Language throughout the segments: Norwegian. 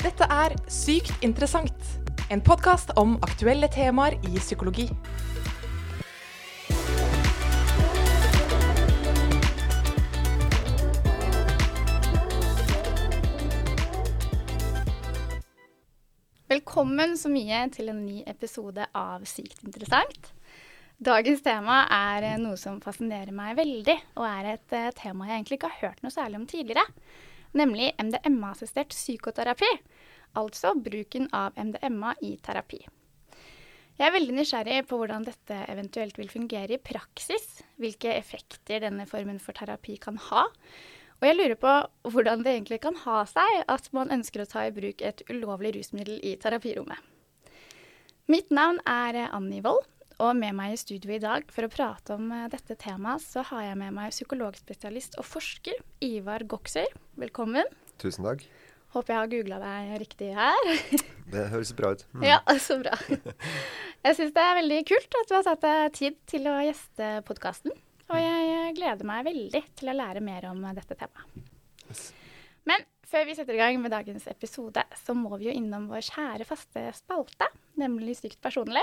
Dette er Sykt interessant, en podkast om aktuelle temaer i psykologi. Velkommen så mye til en ny episode av Sykt interessant. Dagens tema er eh, noe som fascinerer meg veldig, og er et uh, tema jeg egentlig ikke har hørt noe særlig om tidligere. Nemlig MDMA-assistert psykoterapi. Altså bruken av MDMA i terapi. Jeg er veldig nysgjerrig på hvordan dette eventuelt vil fungere i praksis. Hvilke effekter denne formen for terapi kan ha. Og jeg lurer på hvordan det egentlig kan ha seg at man ønsker å ta i bruk et ulovlig rusmiddel i terapirommet. Mitt navn er Annie Wold, og med meg i studio i dag for å prate om eh, dette temaet, så har jeg med meg psykologspesialist og forsker Ivar Goksøy. Velkommen. Tusen takk. Håper jeg har googla deg riktig her. Det høres bra ut. Mm. Ja, så bra. Jeg syns det er veldig kult at du har tatt deg tid til å gjeste podkasten. Og jeg gleder meg veldig til å lære mer om dette temaet. Yes. Men før vi setter i gang med dagens episode, så må vi jo innom vår kjære faste spalte, nemlig Sykt personlig.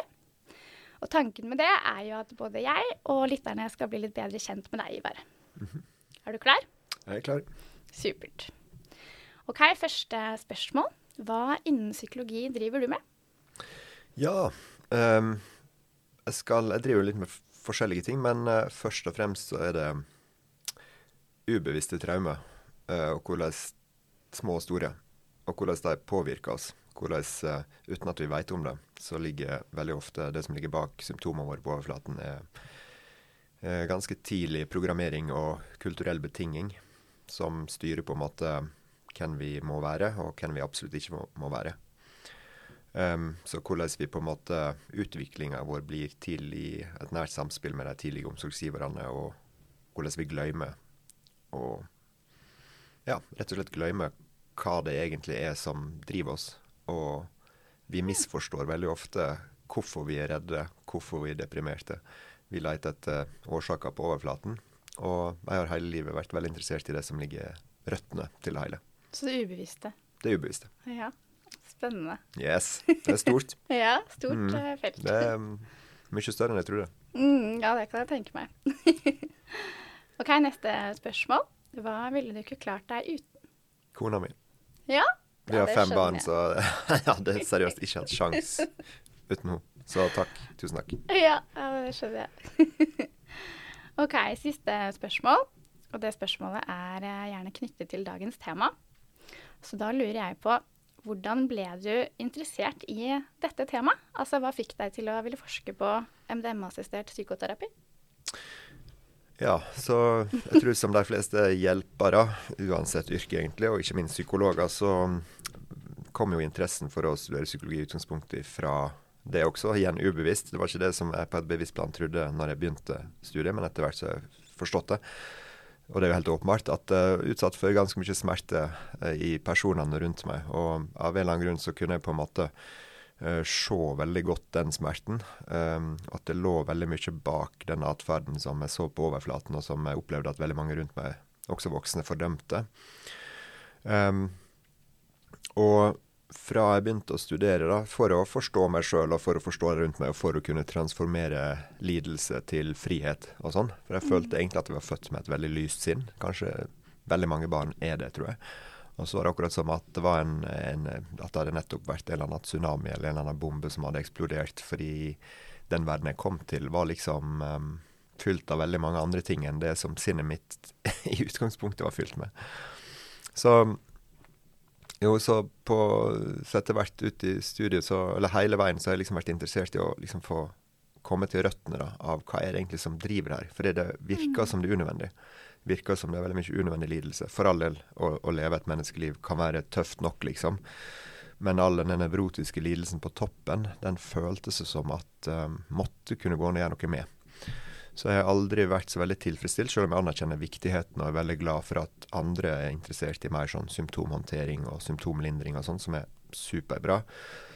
Og tanken med det er jo at både jeg og lytterne skal bli litt bedre kjent med deg, Ivar. Mm -hmm. Er du klar? Jeg er klar. Supert. OK, første spørsmål. Hva innen psykologi driver du med? Ja, um, jeg, skal, jeg driver litt med forskjellige ting, men uh, først og fremst så er det ubevisste traumer, uh, og hvordan små og store, og hvordan de påvirker oss. Hvordan, uh, uten at vi vet om det, så ligger veldig ofte det som ligger bak symptomene våre på overflaten, er ganske tidlig programmering og kulturell betinging som styrer på en måte hvem vi må være, og hvem vi absolutt ikke må, må være. Um, så hvordan vi på en måte utviklinga vår blir til i et nært samspill med de tidlige omsorgsgiverne, og hvordan vi glemmer og ja, rett og slett glemmer hva det egentlig er som driver oss. Og vi misforstår veldig ofte hvorfor vi er redde, hvorfor vi er deprimerte. Vi leter etter årsaker på overflaten. Og jeg har hele livet vært veldig interessert i det som ligger røttene til det hele. Så det ubevisste? Det ubevisste. Ja. Spennende. Yes. Det er stort. ja, stort mm. felt. Det er mye større enn jeg trodde. Mm, ja, det kan jeg tenke meg. OK, neste spørsmål. Hva ville du ikke klart deg uten? Kona mi. Ja? Vi har fem barn, så jeg hadde seriøst ikke hatt sjans uten henne. Så takk. Tusen takk. Ja, det skjønner jeg. OK, siste spørsmål. Og det spørsmålet er gjerne knyttet til dagens tema. Så da lurer jeg på hvordan ble du interessert i dette temaet? Altså, Hva fikk deg til å ville forske på MDMA-assistert psykoterapi? Ja, så jeg tror som de fleste hjelpere, uansett yrke egentlig, og ikke minst psykologer, så kom jo interessen for å studere psykologi i utgangspunktet fra det også, igjen ubevisst. Det var ikke det som jeg på et bevisst plan trodde når jeg begynte studiet, men etter hvert så har jeg forstått det. Og det er jo helt åpenbart at uh, utsatt for ganske mye smerte uh, i personene rundt meg. Og av en eller annen grunn så kunne jeg på en måte uh, se veldig godt den smerten. Um, at det lå veldig mye bak den atferden som jeg så på overflaten, og som jeg opplevde at veldig mange rundt meg, også voksne, fordømte. Um, og fra jeg begynte å studere, da, for å forstå meg sjøl og for å forstå det rundt meg, og for å kunne transformere lidelse til frihet og sånn. For jeg følte mm. egentlig at jeg var født med et veldig lyst sinn. Kanskje veldig mange barn er det, tror jeg. Og så var det akkurat som at det var en, en, at det hadde nettopp vært en eller annen tsunami eller en eller annen bombe som hadde eksplodert, fordi den verden jeg kom til, var liksom um, fylt av veldig mange andre ting enn det som sinnet mitt i utgangspunktet var fylt med. Så jo, så på så etter hvert ut i studiet, så, eller hele veien, så har jeg liksom vært interessert i å liksom få komme til røttene da, av hva er det egentlig som driver her. For det virker mm. som det er unødvendig. Virker som det er veldig mye unødvendig lidelse. For all del, å, å leve et menneskeliv kan være tøft nok, liksom. Men all den nevrotiske lidelsen på toppen, den føltes som at um, måtte kunne gå an å gjøre noe med. Så jeg har aldri vært så veldig tilfredsstilt, selv om jeg anerkjenner viktigheten og er veldig glad for at andre er interessert i mer sånn symptomhåndtering og symptomlindring og sånn, som er superbra.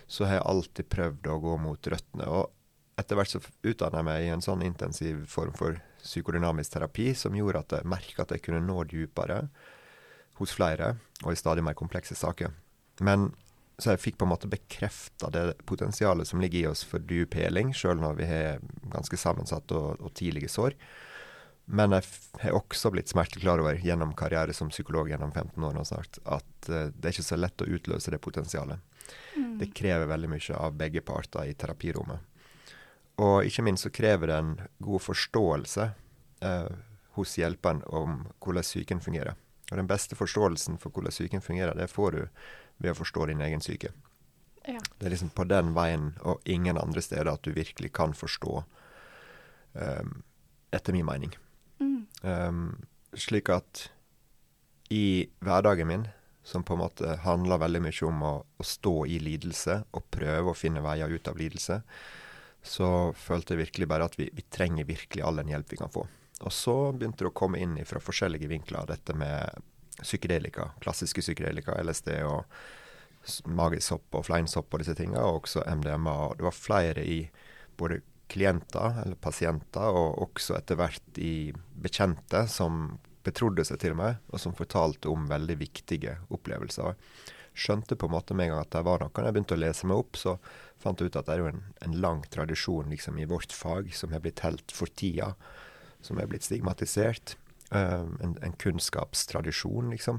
Så har jeg alltid prøvd å gå mot røttene. Og etter hvert så utdanna jeg meg i en sånn intensiv form for psykodynamisk terapi som gjorde at jeg merka at jeg kunne nå dypere hos flere, og i stadig mer komplekse saker. Men så jeg fikk på en måte bekrefta det potensialet som ligger i oss for dyp heling, sjøl når vi har ganske sammensatte og, og tidlige sår. Men jeg har også blitt smertelig klar over gjennom karriere som psykolog gjennom 15 år nå snart, at uh, det er ikke så lett å utløse det potensialet. Mm. Det krever veldig mye av begge parter i terapirommet. Og ikke minst så krever det en god forståelse uh, hos hjelperen om hvordan psyken fungerer. Og den beste forståelsen for hvordan psyken fungerer, det får du ved å forstå din egen syke. Ja. Det er liksom på den veien og ingen andre steder at du virkelig kan forstå, um, etter min mening. Mm. Um, slik at i hverdagen min, som på en måte handler veldig mye om å, å, stå i lidelse og prøve å finne veier ut av lidelse, så følte jeg virkelig bare at vi, vi trenger virkelig all den hjelp vi kan få. Og så begynte det å komme inn fra forskjellige vinkler dette med psykedelika, klassiske psykedelika, LSD og magisk sopp og fleinsopp og disse tingene, og også MDMA. Det var flere i både klienter eller pasienter, og også etter hvert i bekjente som betrodde seg til meg, og som fortalte om veldig viktige opplevelser. Skjønte på en måte med en gang at det var noe. Når jeg begynte å lese meg opp, så fant jeg ut at det er jo en, en lang tradisjon liksom, i vårt fag som har blitt helt for tida, som er blitt stigmatisert. Um, en, en, kunnskapstradisjon, liksom.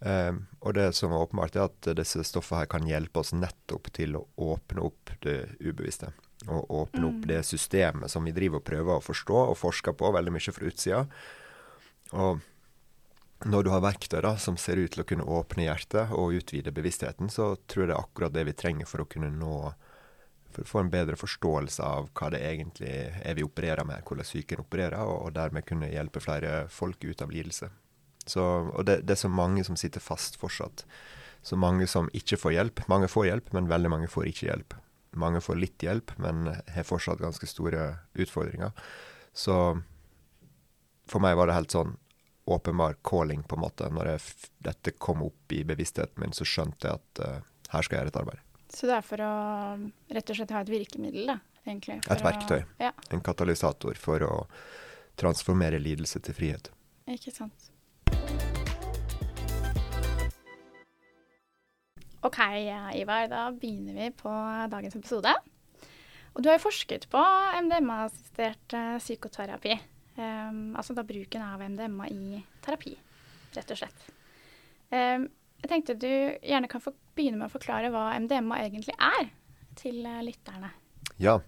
Um, og det som er åpenbart, er at disse stoffene her kan hjelpe oss nettopp til å åpne opp det ubevisste. Og åpne mm. opp det systemet som vi driver og prøver å forstå og forsker på veldig mye fra utsida. Og når du har verktøy da, som ser ut til å kunne åpne hjertet og utvide bevisstheten, så tror jeg det er akkurat det vi trenger for å kunne nå For å få en bedre forståelse av hva det egentlig er vi opererer med, hvordan psyken opererer, og, og dermed kunne hjelpe flere folk ut av lidelse. Så, og det, det, er så mange som sitter fast fortsatt. Så mange som ikke får hjelp. Mange får hjelp, men veldig mange får ikke hjelp. Mange får litt hjelp, men har fortsatt ganske store utfordringer. Så for meg var det helt sånn åpenbar calling, på en måte. Når jeg, dette kom opp i bevisstheten min, så skjønte jeg at uh, her skal jeg gjøre et arbeid. Så det er for å rett og slett ha et virkemiddel, da? Egentlig, et verktøy. Å, ja. En katalysator for å transformere lidelse til frihet. Ikke sant. OK, Ivar. Da begynner vi på dagens episode. Og du har jo forsket på MDMA-assistert uh, psykoterapi. Um, altså da bruken av MDMA i terapi, rett og slett. Um, jeg tenkte du gjerne kan begynne med å forklare hva MDMA egentlig er, til uh, lytterne. Ja.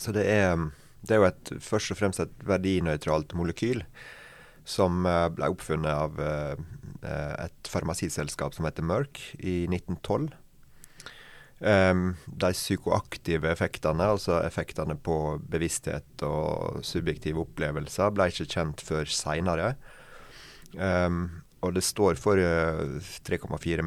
Så det er, det er jo et, først og fremst et verdinøytralt molekyl som uh, ble oppfunnet av Eh, et farmasiselskap som heter Merck i 1912. Um, de psykoaktive effektene, altså effektene på bevissthet og subjektive opplevelser, ble ikke kjent før seinere. Um, og det står for uh, 3,4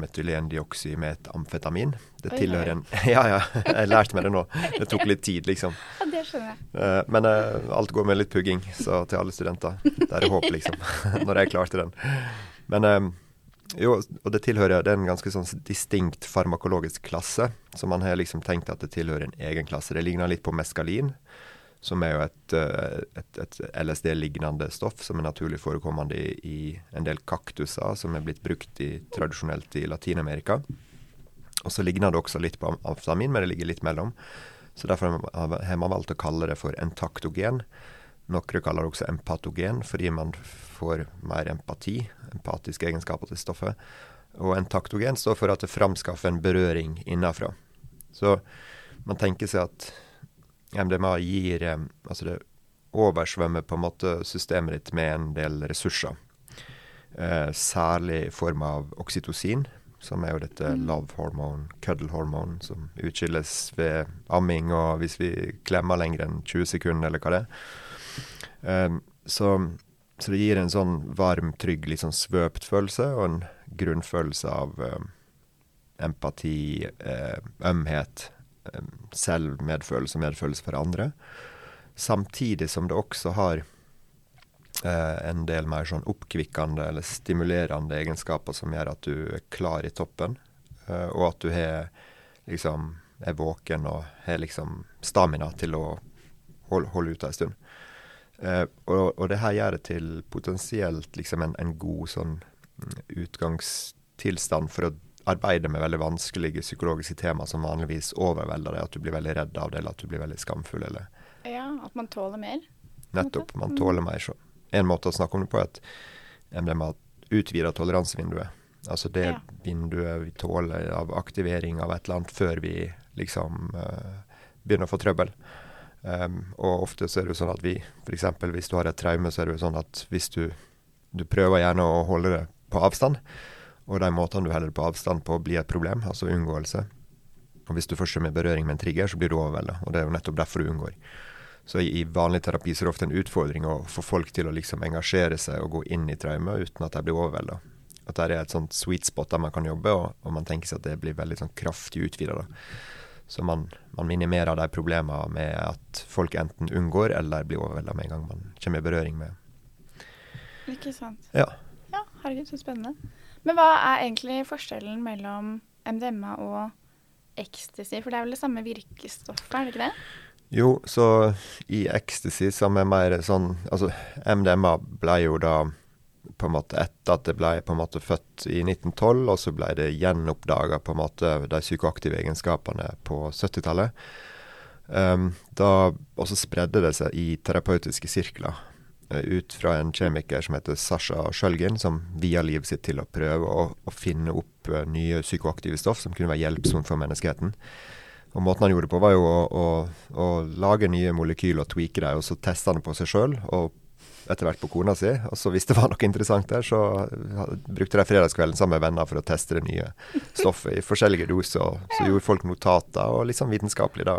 amfetamin. Det tilhører en Ja, ja, jeg lærte meg det nå. Det tok litt tid, liksom. Ja, det skjønner jeg. Uh, men uh, alt går med litt pugging, så til alle studenter. Det er håp, liksom. Når jeg klarte den. Men jo, og det tilhører det er en ganske sånn distinkt farmakologisk klasse. Så man har liksom tenkt at det tilhører en egen klasse. Det ligner litt på meskalin, som er jo et, eh, et, et LSD-lignende stoff som er naturlig forekommende i, i, en del kaktuser som er blitt brukt i, tradisjonelt i Latin-Amerika. Og så ligner det også litt på amfetamin, men det ligger litt mellom. Så derfor har man valgt å kalle det for entaktogen. Noen kaller det også empatogen, fordi man får mer empati, empatiske egenskaper til stoffet. Og entaktogen står for at det framskaffer en berøring innenfra. Så man tenker seg at MDMA gir eh, Altså det oversvømmer på en måte systemet ditt med en del ressurser. Eh, særlig i form av oksytocin, som er jo dette mm. love hormone, cuddle hormone, som utskilles ved amming og hvis vi klemmer lenger enn 20 sekunder, eller hva det er. Eh, så, så, det gir en sånn varm, trygg, litt sånn svøpt følelse, og en grunnfølelse av eh, empati, uh, ømhet, selv medfølelse og medfølelse for andre. Samtidig som det også har eh, en del mer sånn oppkvikkende eller stimulerende egenskaper som gjør at du er klar i toppen, eh, og at du har liksom er våken og har liksom stamina til å holde, holde ut ei stund. Eh, og, og, det her gjør det til potensielt liksom en, en god sånn mm, utgangstilstand for å arbeider med veldig vanskelige psykologiske tema som vanligvis overvelder deg, at du blir veldig redd av det, eller at du blir veldig skamfull, eller Ja, at man tåler mer. nettopp, man Mm. tåler mer. Så en måte å snakke om det på er at MDMA utvider toleransevinduet. Altså det Ja. vinduet vi tåler av aktivering av et eller annet før vi liksom uh, begynner å få trøbbel. Um, og ofte så er det jo sånn at vi, f.eks. hvis du har et traume, så er det jo sånn at hvis du, du prøver gjerne å holde det på avstand, og de måtene du holder på avstand på, blir et problem, altså unngåelse. Og hvis du først kommer i berøring med en trigger, så blir du overvelda, og det er jo nettopp derfor du unngår. Så i, vanlig terapi så er det ofte en utfordring å få folk til å liksom engasjere seg og gå inn i traume uten at de blir overvelda. At det er et sånt sweet spot der man kan jobbe, og, og man tenker seg at det blir veldig sånn kraftig utvida. Så man, man minimerer de problemene med at folk enten unngår eller blir overvelda med en gang man kommer i berøring med Ikke sant. Ja. Ja, herregud, så spennende. Men hva er egentlig forskjellen mellom MDMA og ecstasy? For det er vel det samme virkestoffet, er det ikke det? Jo, så i ecstasy, som er mer sånn Altså, MDMA ble jo da på en måte etter at det ble på en måte født i 1912, og så ble det gjenoppdaga på en måte de psykoaktive egenskapene på 70-tallet. Um, da også spredde det seg i terapeutiske sirkler. Eh, ut fra en kjemiker som heter Sasha Sjølgin, som via livet sitt til å prøve å, å finne opp eh, nye psykoaktive stoff som kunne være hjelpsomt for menneskeheten. Og Måten han gjorde det på, var jo å, å, å lage nye molekyler og tweake dem, og så teste han det på seg sjøl, og etter hvert på kona si. Og så hvis det var noe interessant der, så brukte de fredagskvelden sammen med venner for å teste det nye stoffet i forskjellige doser. Så gjorde folk notater, og litt sånn vitenskapelig da.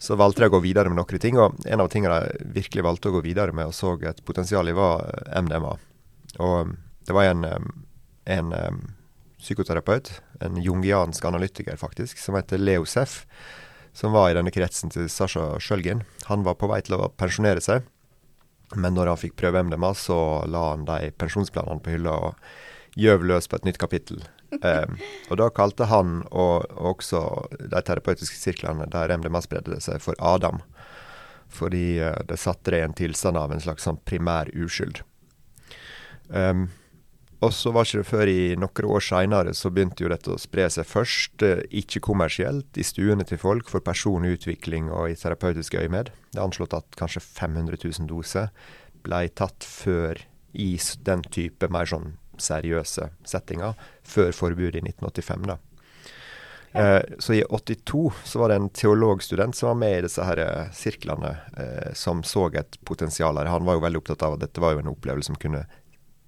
Så valgte de å gå videre med noen ting, og en av tingene de virkelig valgte å gå videre med og så et potensial i, var eh, MDMA. Og um, det var en, um, en psykoterapeut, en jungiansk analytiker faktisk, som heter Leo Seff, som var i denne kretsen til Sasha Sjølgen. Han var på vei til å pensjonere seg, men når han fikk prøve MDMA, så la han de pensjonsplanene på hylla og gjøv løs på et nytt kapittel. Um, og da kalte han og, og også de terapeutiske sirklene der MDMA spredde seg, for Adam. Fordi eh, det satte det i en tilstand av en slags sånn primær uskyld. Um, og så var ikke det før i noen år seinere så begynte jo dette å spre seg først, eh, ikke kommersielt, i stuene til folk for personlig utvikling og i terapeutisk øyemed. Det er anslått at kanskje 500 000 doser ble tatt før i den type mer sånn seriøse settinger, før forbudet i 1985. da. Eh, så i 82 så var det en teologstudent som var med i disse her eh, sirklene, eh, som så et potensial her. Han var jo veldig opptatt av at dette var jo en opplevelse som kunne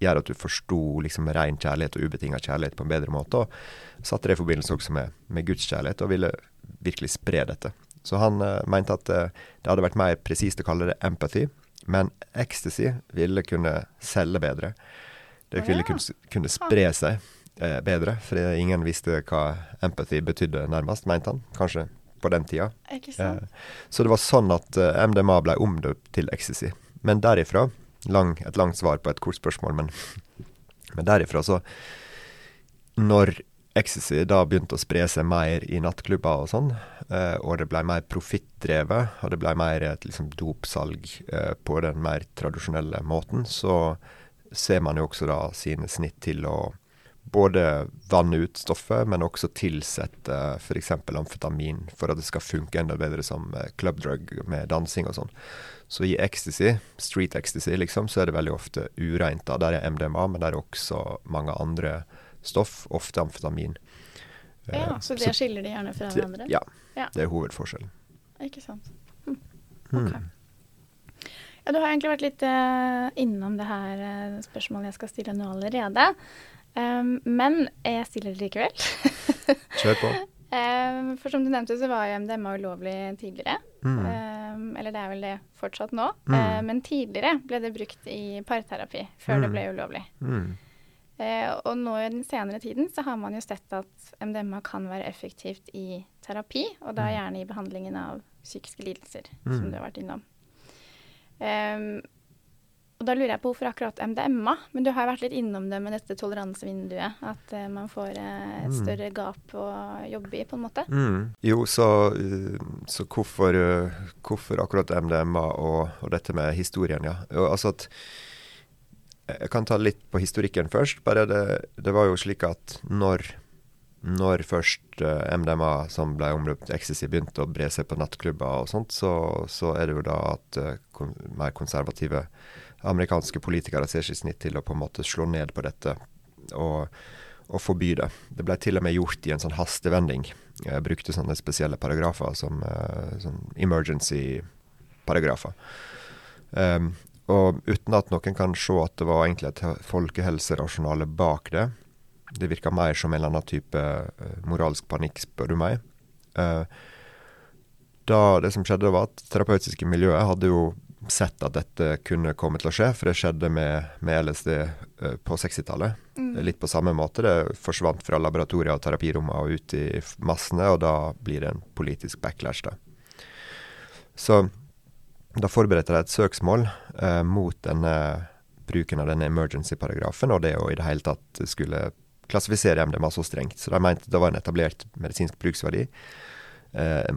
gjøre at du forsto liksom ren kjærlighet og ubetinga kjærlighet på en bedre måte. Og satte det i forbindelse også med, med Guds kjærlighet, og ville virkelig spre dette. Så han eh, mente at eh, det hadde vært mer presist å kalle det empathy, men ecstasy ville kunne selge bedre. Det ville kunne, kunne spre seg eh, bedre, for ingen visste hva empathy betydde, nærmest, mente han. Kanskje på den tida. Eh, så det var sånn at eh, MDMA ble omdøpt til ecstasy. Men derifra lang, Et langt svar på et kort spørsmål, men, men derifra så Når ecstasy da begynte å spre seg mer i nattklubber og sånn, eh, og det ble mer profittdrevet, og det ble mer et liksom, dopsalg eh, på den mer tradisjonelle måten, så ser man jo også da sine snitt til å både vanne ut stoffet, men også tilsette f.eks. amfetamin for at det skal funke enda bedre som eh, club drug med dansing og sånn. Så i ecstasy, street ecstasy, liksom, så er det veldig ofte ureint. da. Der er MDMA, men der er også mange andre stoff, ofte amfetamin. Ja, Eh, så det skiller de gjerne fra hverandre? Ja, Ja. det er hovedforskjellen. Ikke sant. Hm. Hmm. Ja, du har egentlig vært litt uh, innom det her uh, spørsmålet jeg skal stille nå allerede. Um, men jeg stiller det likevel. Kjør på. Um, for som du nevnte, så var jo MDMA ulovlig tidligere. Mm. Um, eller det er vel det fortsatt nå. Mm. Uh, men tidligere ble det brukt i parterapi, før det Mm. ble ulovlig. Mm. Og nå i den senere tiden så har man jo sett at MDMA kan være effektivt i terapi, og da Mm. gjerne i behandlingen av psykiske lidelser, Mm. som du har vært innom. Ehm, og da lurer jeg på hvorfor akkurat MDMA, men du har jo vært litt innom det med dette toleransevinduet, at uh, man får uh, et Mm. større gap å jobbe i, på en måte. Mm. Jo, så, uh, så hvorfor, hvorfor akkurat MDMA og, og dette med historien, ja. Og, altså at Jeg kan ta litt på historikken først. Bare det, det var jo slik at når når først uh, MDMA, som ble omløpt ecstasy, begynte å bre seg på nattklubber og sånt, så, så er det jo da at uh, kon mer konservative amerikanske politikere ser seg i snitt til å på en måte slå ned på dette og, og forby det. Det ble til og med gjort i en sånn hastevending. Jeg brukte sånne spesielle paragrafer som sånn emergency-paragrafer. Um, og uten at noen kan se at det var egentlig et folkehelserasjonale bak det, det virka mer som en eller annen type uh, moralsk panikk, spør du meg. Uh, da Det som skjedde, var at terapeutiske miljøet hadde jo sett at dette kunne komme til å skje, for det skjedde med, med LSD uh, på 60-tallet. Mm. Litt på samme måte. Det forsvant fra laboratorier og terapirommene og ut i massene, og da blir det en politisk backlash, da. Så da forberedte de et søksmål mot denne bruken av denne emergency-paragrafen, og det å i det hele tatt skulle klassifisere MDMA så strengt. Så de mente det var en etablert medisinsk bruksverdi. Eh,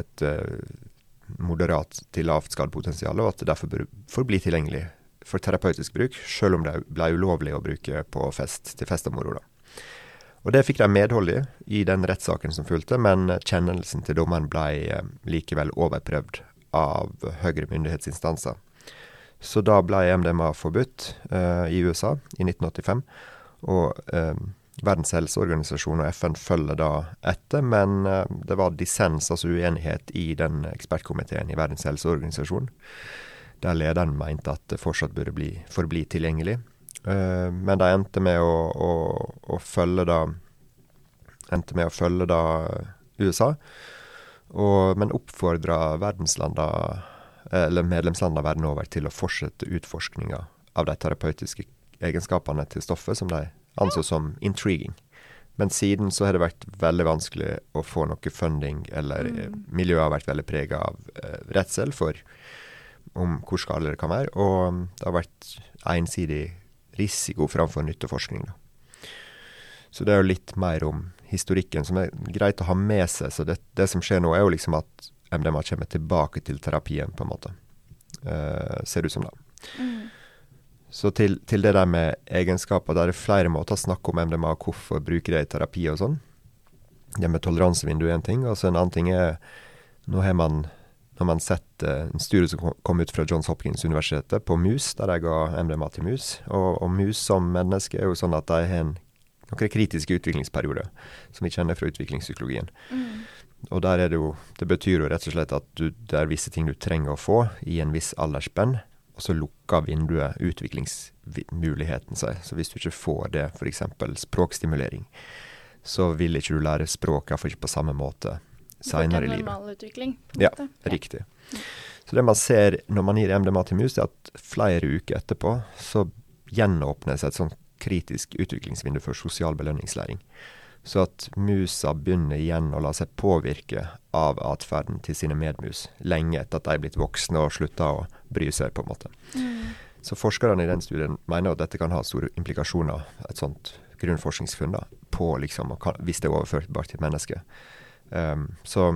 et eh, moderat til lavt skadepotensial, og at det derfor bør forbli tilgjengelig for terapeutisk bruk, selv om det ble ulovlig å bruke på fest til fest og moro. Og Det fikk de medhold i i den rettssaken som fulgte, men kjennelsen til dommeren ble eh, likevel overprøvd av høyere myndighetsinstanser. Så da ble MDMA forbudt uh, i USA i 1985. Og eh, Verdens helseorganisasjon og FN følger da etter, men eh, det var dissens, altså uenighet, i den ekspertkomiteen i Verdens helseorganisasjon, der lederen mente at det fortsatt burde bli, forbli tilgjengelig. Eh, men de endte med å, å, å følge da endte med å følge da USA, og, men oppfordra eller medlemslandene verden over, til å fortsette utforskninga av de terapeutiske egenskapene til stoffet som de anså som intriguing. Men siden så har det vært veldig vanskelig å få noe funding, eller mm. miljøet har vært veldig prega av eh, redsel for om hvor skadelig det kan være. Og det har vært ensidig risiko framfor nytteforskning. Da. Så det er jo litt mer om historikken, som er greit å ha med seg. Så det, det som skjer nå, er jo liksom at MDMA kommer tilbake til terapien, på en måte. Eh, ser det ut som da. Mm. Så til, til, det der med egenskaper, der er flere måter å snakke om MDMA, hvorfor bruke det i terapi og sånn. Det med toleransevindu er en ting. og så En annen ting er Nå har man, når man sett uh, en studie som kom ut fra Johns Hopkins-universitetet på mus, der jeg ga MDMA til mus. Og, og mus som menneske er jo sånn at de har en, noen kritiske utviklingsperioder som vi kjenner fra utviklingspsykologien. Mm. Og der er det jo Det betyr jo rett og slett at du, det er visse ting du trenger å få i en viss aldersspenn og så lukker vinduet utviklingsmuligheten seg. Så hvis du ikke får det, f.eks. språkstimulering, så vil ikke du lære språk, iallfall ikke på samme måte seinere i livet. Normal utvikling? Ja, ja, riktig. Så det man ser når man gir MDMA til mus, er at flere uker etterpå så gjenåpnes et sånt kritisk utviklingsvindu for sosial belønningslæring. Så at musa begynner igjen å la seg påvirke av atferden til sine medmus, lenge etter at de er blitt voksne og slutta å bry seg, på en måte. Mm. Så forskerne i den studien mener at dette kan ha store implikasjoner, et sånt grunnforskningsfunn, da, på liksom, hvis det er overførbart til mennesket. Um, så,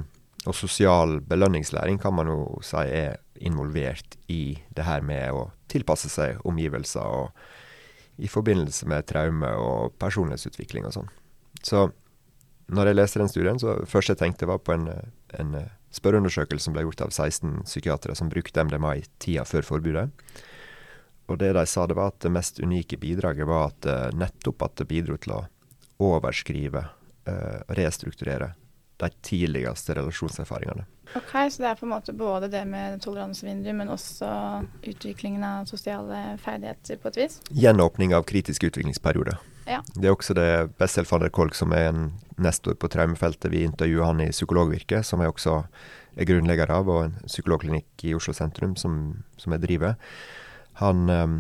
og sosial belønningslæring kan man jo si er involvert i det her med å tilpasse seg omgivelser, og i forbindelse med traume og personlighetsutvikling og sånn. Så når jeg leste den studien, så først jeg tenkte var på en, en spørreundersøkelse som ble gjort av 16 psykiatere som brukte MDMA i tida før forbudet. Og det de sa, det var at det mest unike bidraget var at uh, nettopp at det bidro til å overskrive, uh, restrukturere, de tidligste relasjonserfaringene. Ok, Så det er på en måte både det med toleransevindu, men også utviklingen av sosiale ferdigheter på et vis? Gjenåpning av kritisk utviklingsperiode. Ja. Det er også det Bessel van der Kolk, som er en nestor på traumefeltet. Vi intervjuer han i Psykologvirket, som jeg også er grunnlegger av, og en psykologklinikk i Oslo sentrum som, som jeg driver. Han um,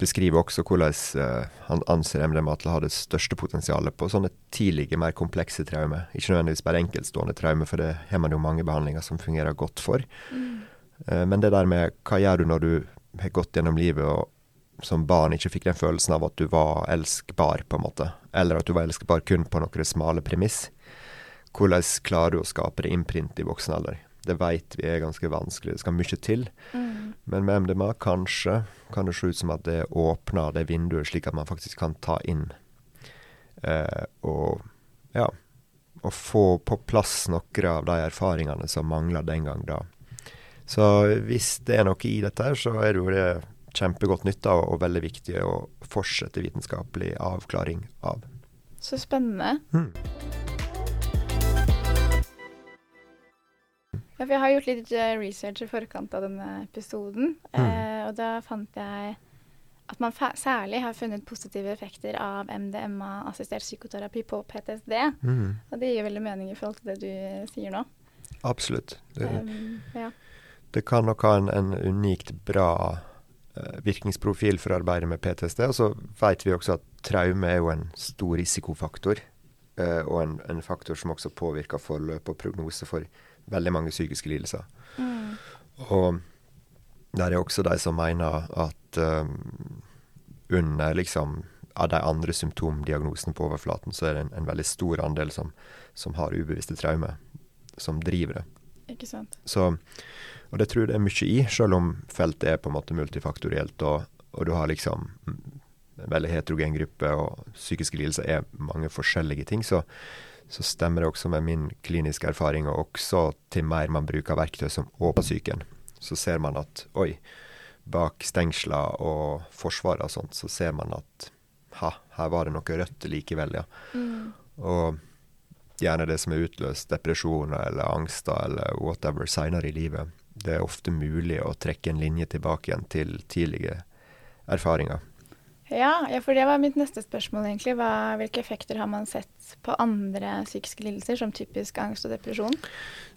beskriver også hvordan uh, han anser MDMA til å ha det største potensialet på sånne tidlige, mer komplekse traumer. Ikke nødvendigvis bare enkeltstående traumer, for det har man jo mange behandlinger som fungerer godt for. Mm. Uh, men det der med hva gjør du når du har gått gjennom livet og som barn ikke fikk den følelsen av at du var elskbar, på en måte. Eller at du var elskbar kun på noen smale premiss. Hvordan klarer du å skape det innprint i voksen alder? Det veit vi er ganske vanskelig, det skal mye til. Mm. Men med MDMA kanskje kan det se ut som at det åpner det vinduet, slik at man faktisk kan ta inn Eh, og ja, og få på plass noen av de erfaringene som mangla den gang da. Så hvis det er noe i dette, her, så er det jo det kjempegodt nytte av, og veldig viktig å fortsette vitenskapelig avklaring av. Så spennende. Mm. Ja, for jeg har gjort litt eh, research i forkant av denne episoden, Mm. eh, og da fant jeg at man særlig har funnet positive effekter av MDMA-assistert psykoterapi på PTSD. Mm. Og det gir veldig mening i forhold til det du eh, sier nå. Absolutt. Det, Um, ja. det kan nok ha en, en unikt bra virkningsprofil for å arbeide med PTSD. Og så vet vi også at traume er jo en stor risikofaktor. eh, og en, en faktor som også påvirker forløp og prognose for veldig mange psykiske lidelser. Mm. Og der er også de som mener at um, under liksom av de andre symptomdiagnosene på overflaten, så er det en, en veldig stor andel som, som har ubevisste traumer, som driver det. Ikke sant. Så, og det tror jeg det er mye i, selv om feltet er på en måte multifaktorielt, og, og du har liksom mm, en veldig heterogen gruppe, og psykiske lidelser er mange forskjellige ting, så, så stemmer det også med min kliniske erfaring, og også til mer man bruker verktøy som åpner psyken. Så ser man at oi, bak stengsler og forsvaret og sånt, så ser man at ha, her var det noe rødt likevel, ja. Mm. Og gjerne det som er utløst depresjoner eller angster eller whatever seinere i livet. Det er ofte mulig å trekke en linje tilbake igjen til tidlige erfaringer. Ja, ja, for det var mitt neste spørsmål, egentlig. Hva, hvilke effekter har man sett på andre psykiske lidelser, som typisk angst og depresjon?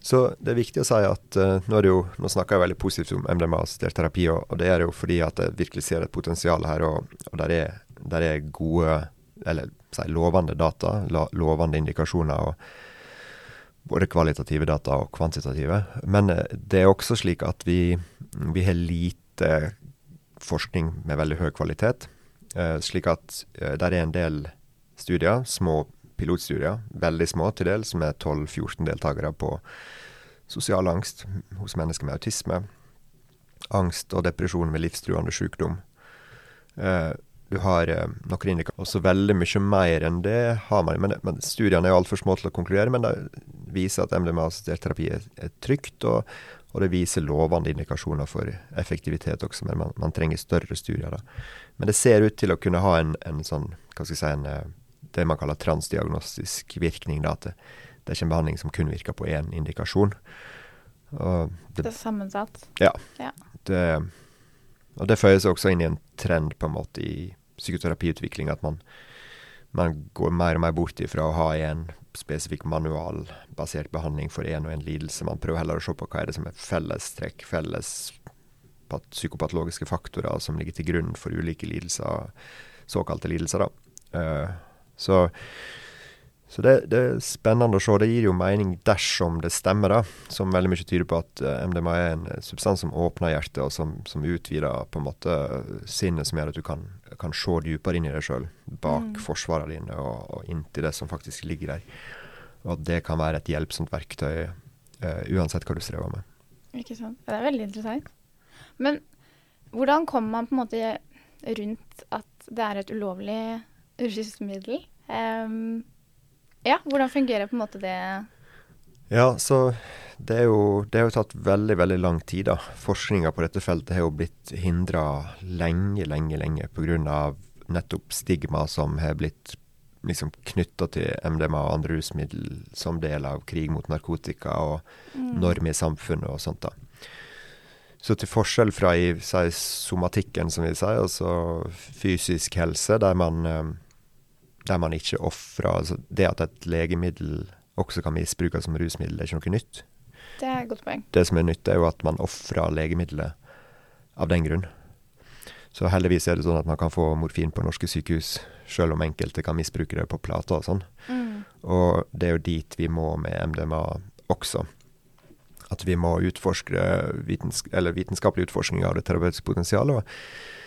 Så det er viktig å si at uh, nå, jo, nå snakker jeg veldig positivt om MDMA-assistert terapi, og, og det er jo fordi at jeg virkelig ser et potensial her, og, og der, er, der er gode, eller si lovende data, la, lovende indikasjoner. og både kvalitative data og kvantitative. Men eh, det er også slik at vi, vi har lite forskning med veldig høy kvalitet. Eh, slik at eh, der er en del studier, små pilotstudier, veldig små til dels, med 12-14 deltakere på sosial angst hos mennesker med autisme. Angst og depresjon med livstruende sykdom. Du har noen indikatorer. Også veldig mye mer enn det har man. Men, men studiene er altfor små til å konkludere, men de viser at MDMA-assistert terapi er, er trygt, og, og, det viser lovende indikasjoner for effektivitet også, men man, man trenger større studier. Da. Men det ser ut til å kunne ha en, en sånn, hva skal jeg si, en, eh, det man kaller transdiagnostisk virkning. Da, at det, det er ikke en behandling som kun virker på én indikasjon. Og Det er sammensatt. ja. Ja. Det, og det føyer seg også inn i en trend på en måte i psykoterapiutvikling, at man, man går mer og mer bort ifra å ha en spesifikk manualbasert behandling for én og en lidelse. Man prøver heller å se på hva er det som er fellestrekk, felles psykopatologiske faktorer som ligger til grunn for ulike lidelser, såkalte lidelser. da. Uh, så så det, det er spennende å se. Det gir jo mening dersom det stemmer, da. Som veldig mye tyder på at eh, MDMA er en eh, substans som åpner hjertet, og som, som utvider på en måte sinnet, som gjør at du kan, kan se dypere inn i deg sjøl. Bak Mm. forsvarene dine og, og inntil det som faktisk ligger der. Og at det kan være et hjelpsomt verktøy uh, uansett hva du strever med. Ikke sant. Det er veldig interessant. Men hvordan kommer man på en måte rundt at det er et ulovlig rusmiddel? Em, ja, hvordan fungerer på en måte det Ja, så det er jo, det har jo tatt veldig, veldig lang tid, da. Forskninga på dette feltet har jo blitt hindra lenge, lenge, lenge pga. nettopp stigma som har blitt liksom knytta til MDMA og andre rusmidler som del av krig mot narkotika og Mm. norm i samfunnet og sånt, da. Så til forskjell fra i si, somatikken, som vi sier, altså fysisk helse, der man, eh, der man ikke ofrer altså Det at et legemiddel også kan misbrukes som rusmiddel, er ikke noe nytt. Det er et godt poeng. Det som er nytt, er jo at man ofrer legemiddelet av den grunn. Så heldigvis er det sånn at man kan få morfin på norske sykehus, selv om enkelte kan misbruke det på plater og sånn. Mm. Og det er jo dit vi må med MDMA også. At vi må utforske vitens eller vitenskapelig utforskning av det terapeutiske potensialet. Og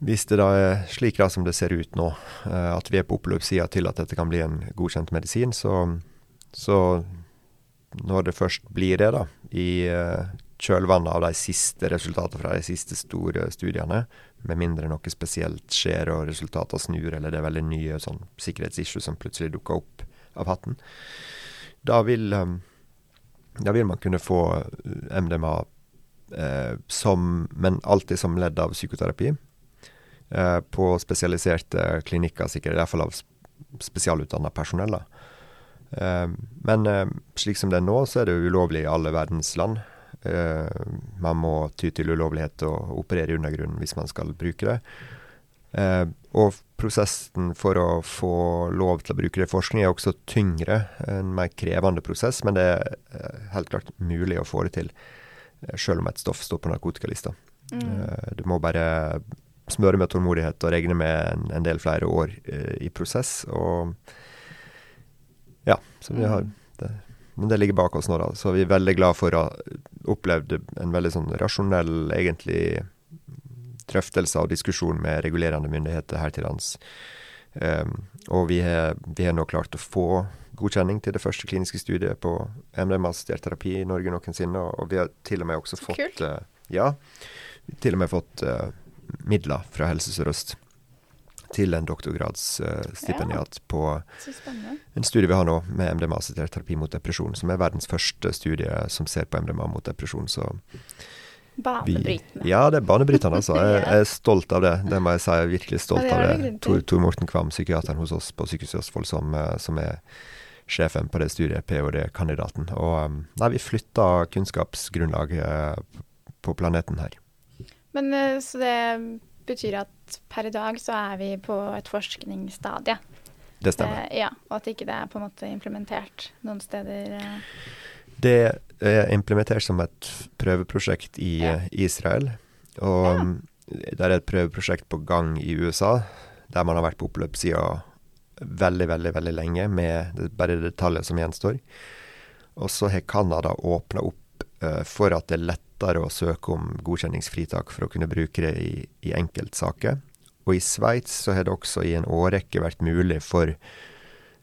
hvis det da er slik da som det ser ut nå, eh, at vi er på oppløpssida til at dette kan bli en godkjent medisin, så, så når det først blir det, da, i eh, kjølvannet av de siste resultatene fra de siste store studiene. Med mindre noe spesielt skjer og resultatene snur, eller det er veldig nye sånn, sikkerhetsissues som plutselig dukker opp av hatten. Da vil, um, da vil man kunne få MDMA eh, som, men alltid som ledd av psykoterapi. Eh, på spesialiserte klinikker, sikkert i hvert fall av spesialutdanna personell. Eh, men eh, slik som det er nå, så er det ulovlig i alle verdens land. Eh, man må ty til ulovlighet og operere i undergrunnen hvis man skal bruke det. Eh, og prosessen for å få lov til å bruke det i forskning er også tyngre, en mer krevende prosess, men det er helt klart mulig å få det til, selv om et stoff står på narkotikalista. Mm. Du må bare smøre med tålmodighet og regne med en, en del flere år i prosess. Og ja, så vi har mm. det, Men det ligger bak oss nå, da. Så vi er veldig glad for å ha opplevd en veldig sånn rasjonell, egentlig drøftelse og diskusjon med regulerende myndigheter her til lands. Um, og vi har, vi har, nå klart å få godkjenning til det første kliniske studiet på MDMA-assistert terapi i Norge noensinne. Og vi har til og med også fått uh, Ja, til og med fått uh, midler fra Helse Sør-Øst til en doktorgradsstipendiat uh, på en studie vi har nå med MDMA-assistert terapi mot depresjon, som er verdens første studie som ser på MDMA mot depresjon. Så Banebrytende. ja, det er banebrytende, altså. Jeg, jeg, er stolt av det. Det må jeg si. Jeg er virkelig stolt ja, av det. Tor, Tor, Morten Kvam, psykiateren hos oss på Sykehuset Østfold, som, eh, som, er sjefen på det studiet, ph.d.-kandidaten. Og um, nei, vi flytta kunnskapsgrunnlaget eh, på planeten her. Men eh, så det betyr at per i dag så er vi på et forskningsstadie? Det stemmer. Eh, ja, Og at ikke det er på en måte implementert noen steder? Eh. Det er implementert som et prøveprosjekt i ja. Israel. Og ja. Det er et prøveprosjekt på gang i USA, der man har vært på oppløpssida veldig, veldig veldig lenge, med det, bare detaljer som gjenstår. Og så har Canada åpna opp uh, for at det er lettere å søke om godkjenningsfritak for å kunne bruke det i, i enkeltsaker. Og i Sveits så har det også i en årrekke vært mulig for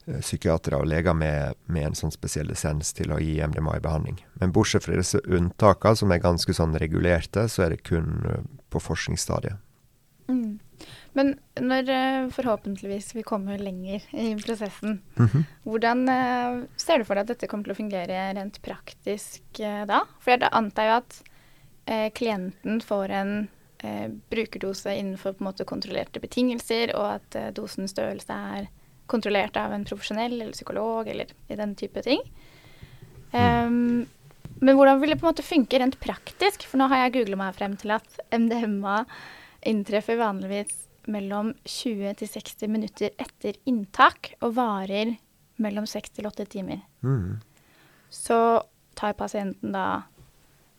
Eh, psykiatere og leger med, med, en sånn spesiell lisens til å gi MDMA-behandling. Men bortsett fra disse unntakene, som er ganske sånn regulerte, så er det kun eh, på forskningsstadiet. Mm. Men når uh, forhåpentligvis vi kommer lenger i prosessen, mm -hmm. hvordan uh, ser du for deg at dette kommer til å fungere rent praktisk uh, da? For jeg antar jo at klienten får en brukerdose innenfor på en måte kontrollerte betingelser, og at dosens størrelse er kontrollert av en profesjonell eller psykolog eller i den type ting. Um, men hvordan vil det på en måte funke rent praktisk? For nå har jeg googla meg frem til at MDMA inntreffer vanligvis mellom 20 til 60 minutter etter inntak og varer mellom 6 til 8 timer. Mm. Så tar pasienten da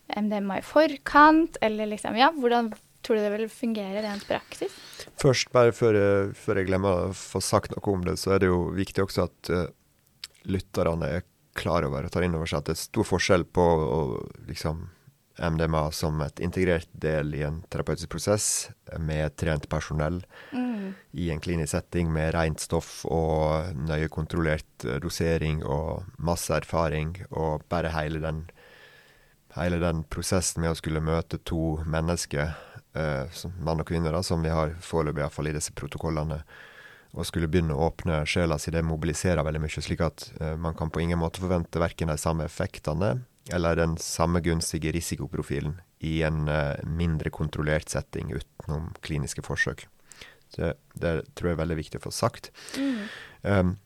MDMA i forkant, eller liksom Ja, hvordan Tror du det vil fungere rent praksis? Først, bare før jeg, før jeg, glemmer å få sagt noe om det, så er det jo viktig også at uh, lytterne er klar over og tar inn over seg at det er stor forskjell på å liksom, MDMA som et integrert del i en terapeutisk prosess med trent personell mm. i en klinisk setting med rent stoff og nøye kontrollert uh, dosering og masse erfaring, og bare hele den, hele den prosessen med å skulle møte to mennesker eh, mann og kvinne, da, som vi har foreløpig iallfall i disse protokollene, og skulle begynne å åpne sjela si, det mobiliserer veldig mye, slik at eh, man kan på ingen måte forvente verken de samme effektene eller den samme gunstige risikoprofilen i en eh, mindre kontrollert setting utenom kliniske forsøk. Så det tror jeg er veldig viktig å få sagt. Mm. Um,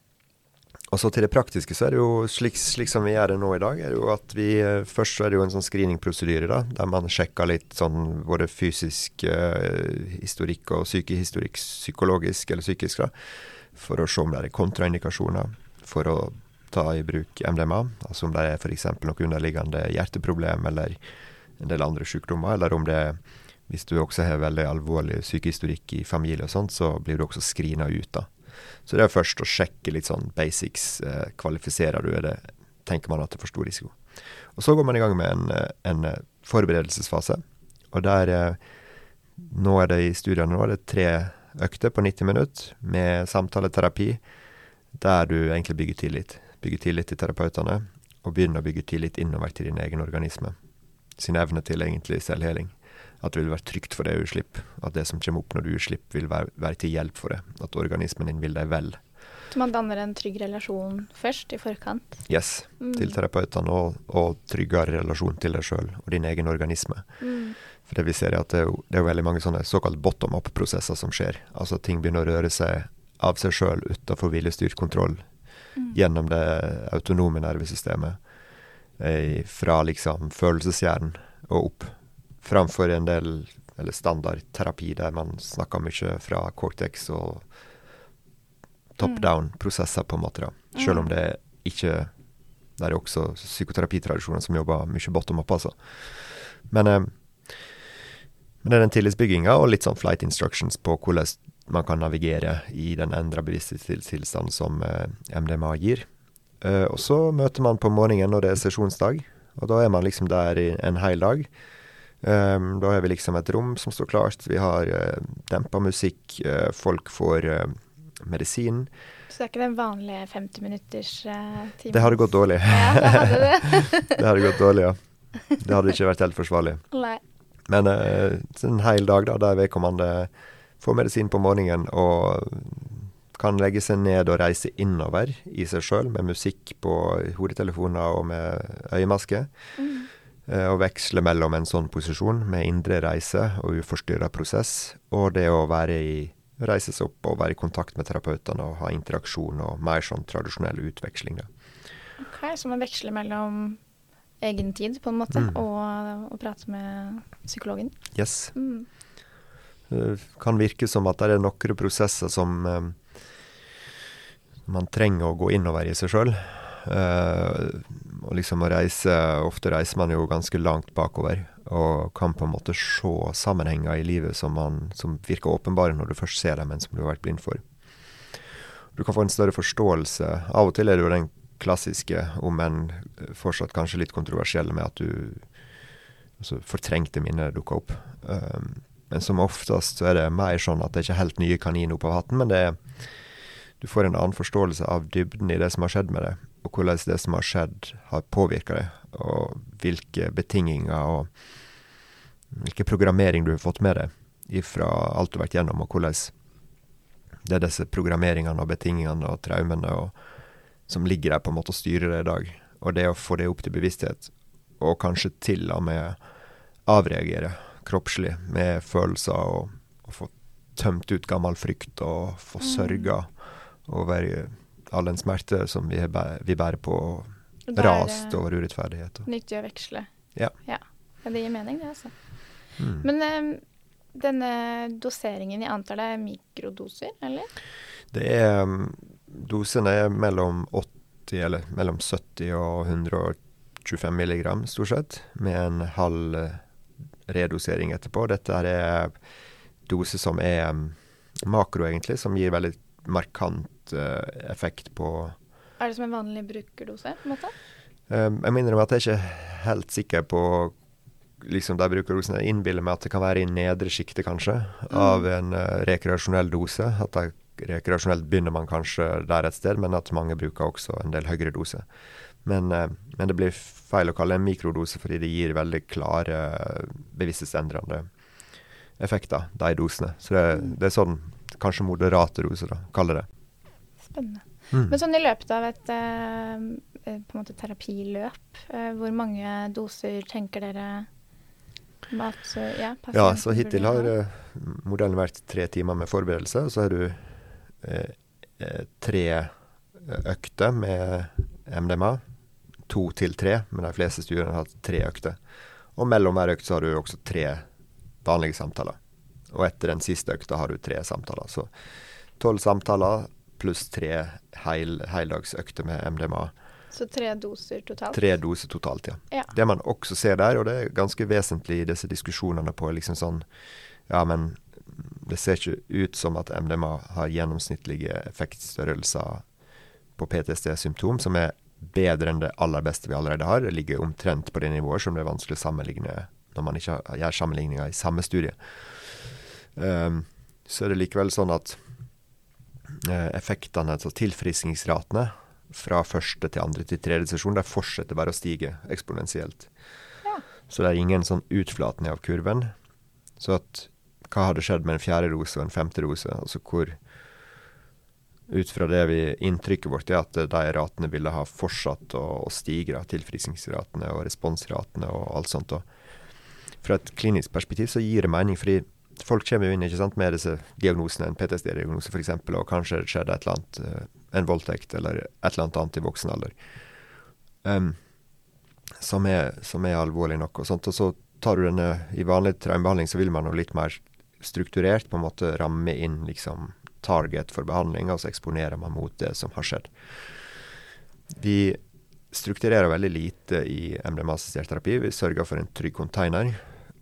og så til det praktiske, så er det jo slik, slik, som vi gjør det nå i dag, er det jo at vi eh, Først så er det jo en sånn screeningprosedyre, da, der man sjekker litt sånn både fysisk uh, historikk og psykehistorikk, psykologisk eller psykisk, da, for å se om det er kontraindikasjoner for å ta i bruk MDMA. Altså om det er f.eks. noe underliggende hjerteproblem eller en del andre sykdommer, eller om det er hvis du også har veldig alvorlig sykehistorikk i familie og sånt, så blir du også screena ut, da. Så det er først å sjekke litt sånn basics. Eh, kvalifiserer du det? Tenker man at det er for stor risiko? Og så går man i gang med en, en eh, forberedelsesfase. Og der eh, Nå er det i studiene nå er det tre økter på 90 minutter med samtaleterapi, der du egentlig bygger tillit. Bygger tillit til terapeutene, og begynne å bygge tillit innover til din egen organisme. sin evne til egentlig selvheling. At det vil være trygt for deg å slippe. At det som kommer opp når du slipper, vil være, være til hjelp for deg. At organismen din vil deg vel. Så man danner en trygg relasjon først, i forkant? Yes. Mm. Til terapeutene, og, og tryggere relasjon til deg sjøl og din egen organisme. Mm. For det vi ser er at det det er veldig mange sånne såkalt bottom up-prosesser som skjer. Altså ting begynner å røre seg av seg sjøl utafor hvilestyrt kontroll Mm. gjennom det autonome nervesystemet. Eh, fra liksom følelseshjernen og opp. Framfor en del, eller standardterapi der man snakker mye fra cortex og top Mm. down-prosesser, på en måte. da. Selv om det ikke Det er også psykoterapitradisjoner som jobber mye bottom up, altså. Men, eh, men det er den tillitsbygginga og litt sånn flight instructions på hvordan man kan navigere i den endra bevissthetstilstanden som eh, MDMA gir. Eh, og så møter man på morgenen når det er sesjonsdag, og da er man liksom der i en hel dag. Um, da har vi liksom et rom som står klart, vi har uh, dempa musikk, eh, folk får eh, medisin. Så det er ikke den vanlige 50 minutters uh, time? Det hadde gått dårlig. Ja, det hadde det. det hadde gått dårlig, ja. Det hadde ikke vært helt forsvarlig. Nei. Men uh, en hel dag da, der vedkommende får medisin på morgenen og kan legge seg ned og reise innover i seg sjøl med musikk på hodetelefoner og med øyemaske. Mm. eh, Og veksle mellom en sånn posisjon med indre reise og uforstyrra prosess, og det å være i reise seg opp og være i kontakt med terapeutene og ha interaksjon og mer sånn tradisjonell utveksling. Da. Ok, Så man veksler mellom egen tid, på en måte, Mm. og å prate med psykologen? Yes. Mm. Det kan virke som at det er noen prosesser som eh, man trenger å gå innover i seg sjøl. og liksom reise Ofte reiser man jo ganske langt bakover og kan på en måte se sammenhenger i livet som, man, som virker åpenbare når du først ser dem, men som du har vært blind for. Du kan få en større forståelse. Av og til er det jo den klassiske, om enn fortsatt kanskje litt kontroversielle, med at du altså fortrengte minner dukker opp. Um, men som oftest så er det mer sånn at det er ikke helt nye kaniner opp av hatten, men det er Du får en annen forståelse av dybden i det som har skjedd med det, og hvordan det som har skjedd, har påvirka det, og hvilke betinginger og hvilken programmering du har fått med deg fra alt du har vært gjennom, og hvordan det er disse programmeringene og betingelsene og traumene og, som ligger der på en måte og styrer deg i dag. Og det å få det opp til bevissthet, og kanskje til og med avreagere kroppslig med følelser, og, og få tømt ut gammel frykt og få sørga over all den smerte som vi, bæ- vi bærer på, og rast over urettferdighet. Og, Nyttig å veksle. Ja. ja. Det gir mening, det, altså. mm. Men um, denne doseringen, jeg antar det er mikrodoser, eller? Det er um, Dosene er mellom 80, eller mellom 70 og 125 milligram, stort sett, med en halv eh, redosering etterpå. Dette er doser som er um, makro, egentlig, som gir veldig markant uh, effekt på Er det som en vanlig brukerdose, på en måte? Um, jeg minner om at jeg er ikke helt sikker på liksom de brukerdosene. Jeg innbiller meg at det kan være i nedre sjiktet, kanskje, av en uh, rekreasjonell dose. At det, rekreasjonelt begynner man kanskje der et sted, men at mange bruker også en del høyere dose. Men, eh, men det blir feil å kalle en mikrodose, fordi det gir veldig klare bevissthetsendrende effekter, de dosene. Så det, det er sånn kanskje moderate doser, da, kaller det. Spennende. Mm. Men sånn i løpet av et eh, eh, på en måte terapiløp, eh, hvor mange doser tenker dere mat, ja, Ja, så hittil har eh, modellen vært tre timer med forberedelse, og så har du tre økter med MDMA. To til tre, men de fleste studiene har hatt tre økter. Og mellom hver økt så har du også tre vanlige samtaler. Og etter den siste økta har du tre samtaler. Så tolv samtaler pluss tre heil, heldagsøkter med MDMA. Så tre doser totalt? Tre doser totalt, ja. Ja. Det man også ser der, og det er ganske vesentlig i disse diskusjonene på liksom sånn Ja, men det ser ikke ut som at MDMA har gjennomsnittlige effektstørrelser på PTSD-symptom som er bedre enn det aller beste vi allerede har. Det ligger omtrent på det nivået som det er vanskelig å sammenligne når man ikke gjør sammenligninger i samme studie. Um, så er det likevel sånn at eh, effektene, altså tilfriskningsratene, fra første til andre til tredje sesjon, de fortsetter bare å stige eksponentielt. Ja. Så det er ingen sånn utflatning av kurven. Så at hva hadde skjedd med en fjerde rose og en femte rose? Altså hvor Ut fra det vi inntrykket vårt er at de ratene ville ha fortsatt å, å stige, tilfriskningsratene og responsratene og alt sånt. Og fra et klinisk perspektiv så gir det mening, fordi folk kommer jo inn ikke sant, med disse diagnosene, en PTSD-diagnose f.eks., og kanskje skjedde et eller annet, eh, en voldtekt eller et eller annet annet i voksen alder. Um, som, er, som, er, alvorlig nok. Og, sånt, og så tar du denne I vanlig traumebehandling så vil man jo litt mer strukturert på en måte ramme inn liksom target for behandling, og så eksponerer man mot det som har skjedd. Vi strukturerer veldig lite i MDMA-assistert terapi. Vi sørger for en trygg container.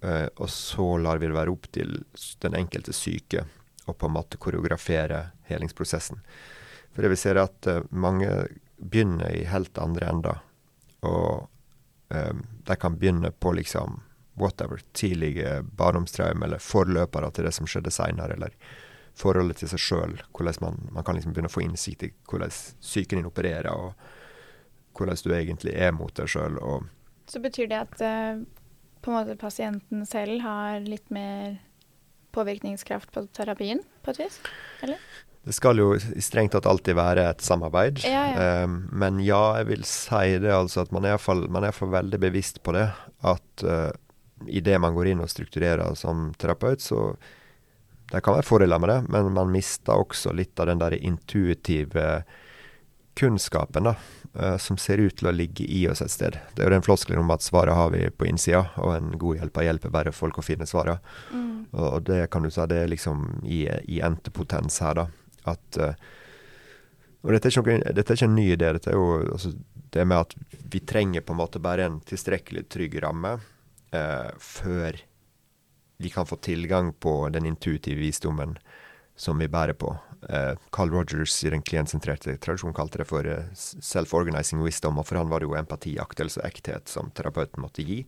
Uh, og så lar vi det være opp til den enkelte syke å på en måte koreografere helingsprosessen. For det vi ser er at uh, mange begynner i helt andre ender. Og um, de kan begynne på liksom whatever, tidlige barndomstraume eller forløpere til det som skjedde seinere, eller forholdet til seg sjøl. Man, man, kan liksom begynne å få innsikt i hvordan psyken din opererer, og hvordan du egentlig er mot deg sjøl. Så betyr det at uh, på en måte pasienten selv har litt mer påvirkningskraft på terapien, på et vis? Eller? Det skal jo strengt tatt alltid være et samarbeid. Ja, ja. Um, men ja, jeg vil si det altså at man er iallfall veldig bevisst på det. At uh, idet man går inn og strukturerer som terapeut, så det kan være fordeler med det, men man mister også litt av den der intuitive kunnskapen, da. Uh, som ser ut til å ligge i oss et sted. Det er jo den floskelen om at svaret har vi på innsida, og en god hjelper hjelper bare folk å finne svarene. Mm. Og det kan du si, det er liksom i, i entepotens her, da. At uh, Og dette er, ikke, dette er, ikke, en ny idé. Dette er jo altså, det med at vi trenger på en måte bare en tilstrekkelig trygg ramme eh, før vi kan få tilgang på den intuitive visdommen som vi bærer på. Uh, Carl Rogers i den klientsentrerte tradisjonen kalte det for uh, self-organizing wisdom, og for han var det jo empati, aktelse og ekthet som terapeuten måtte gi.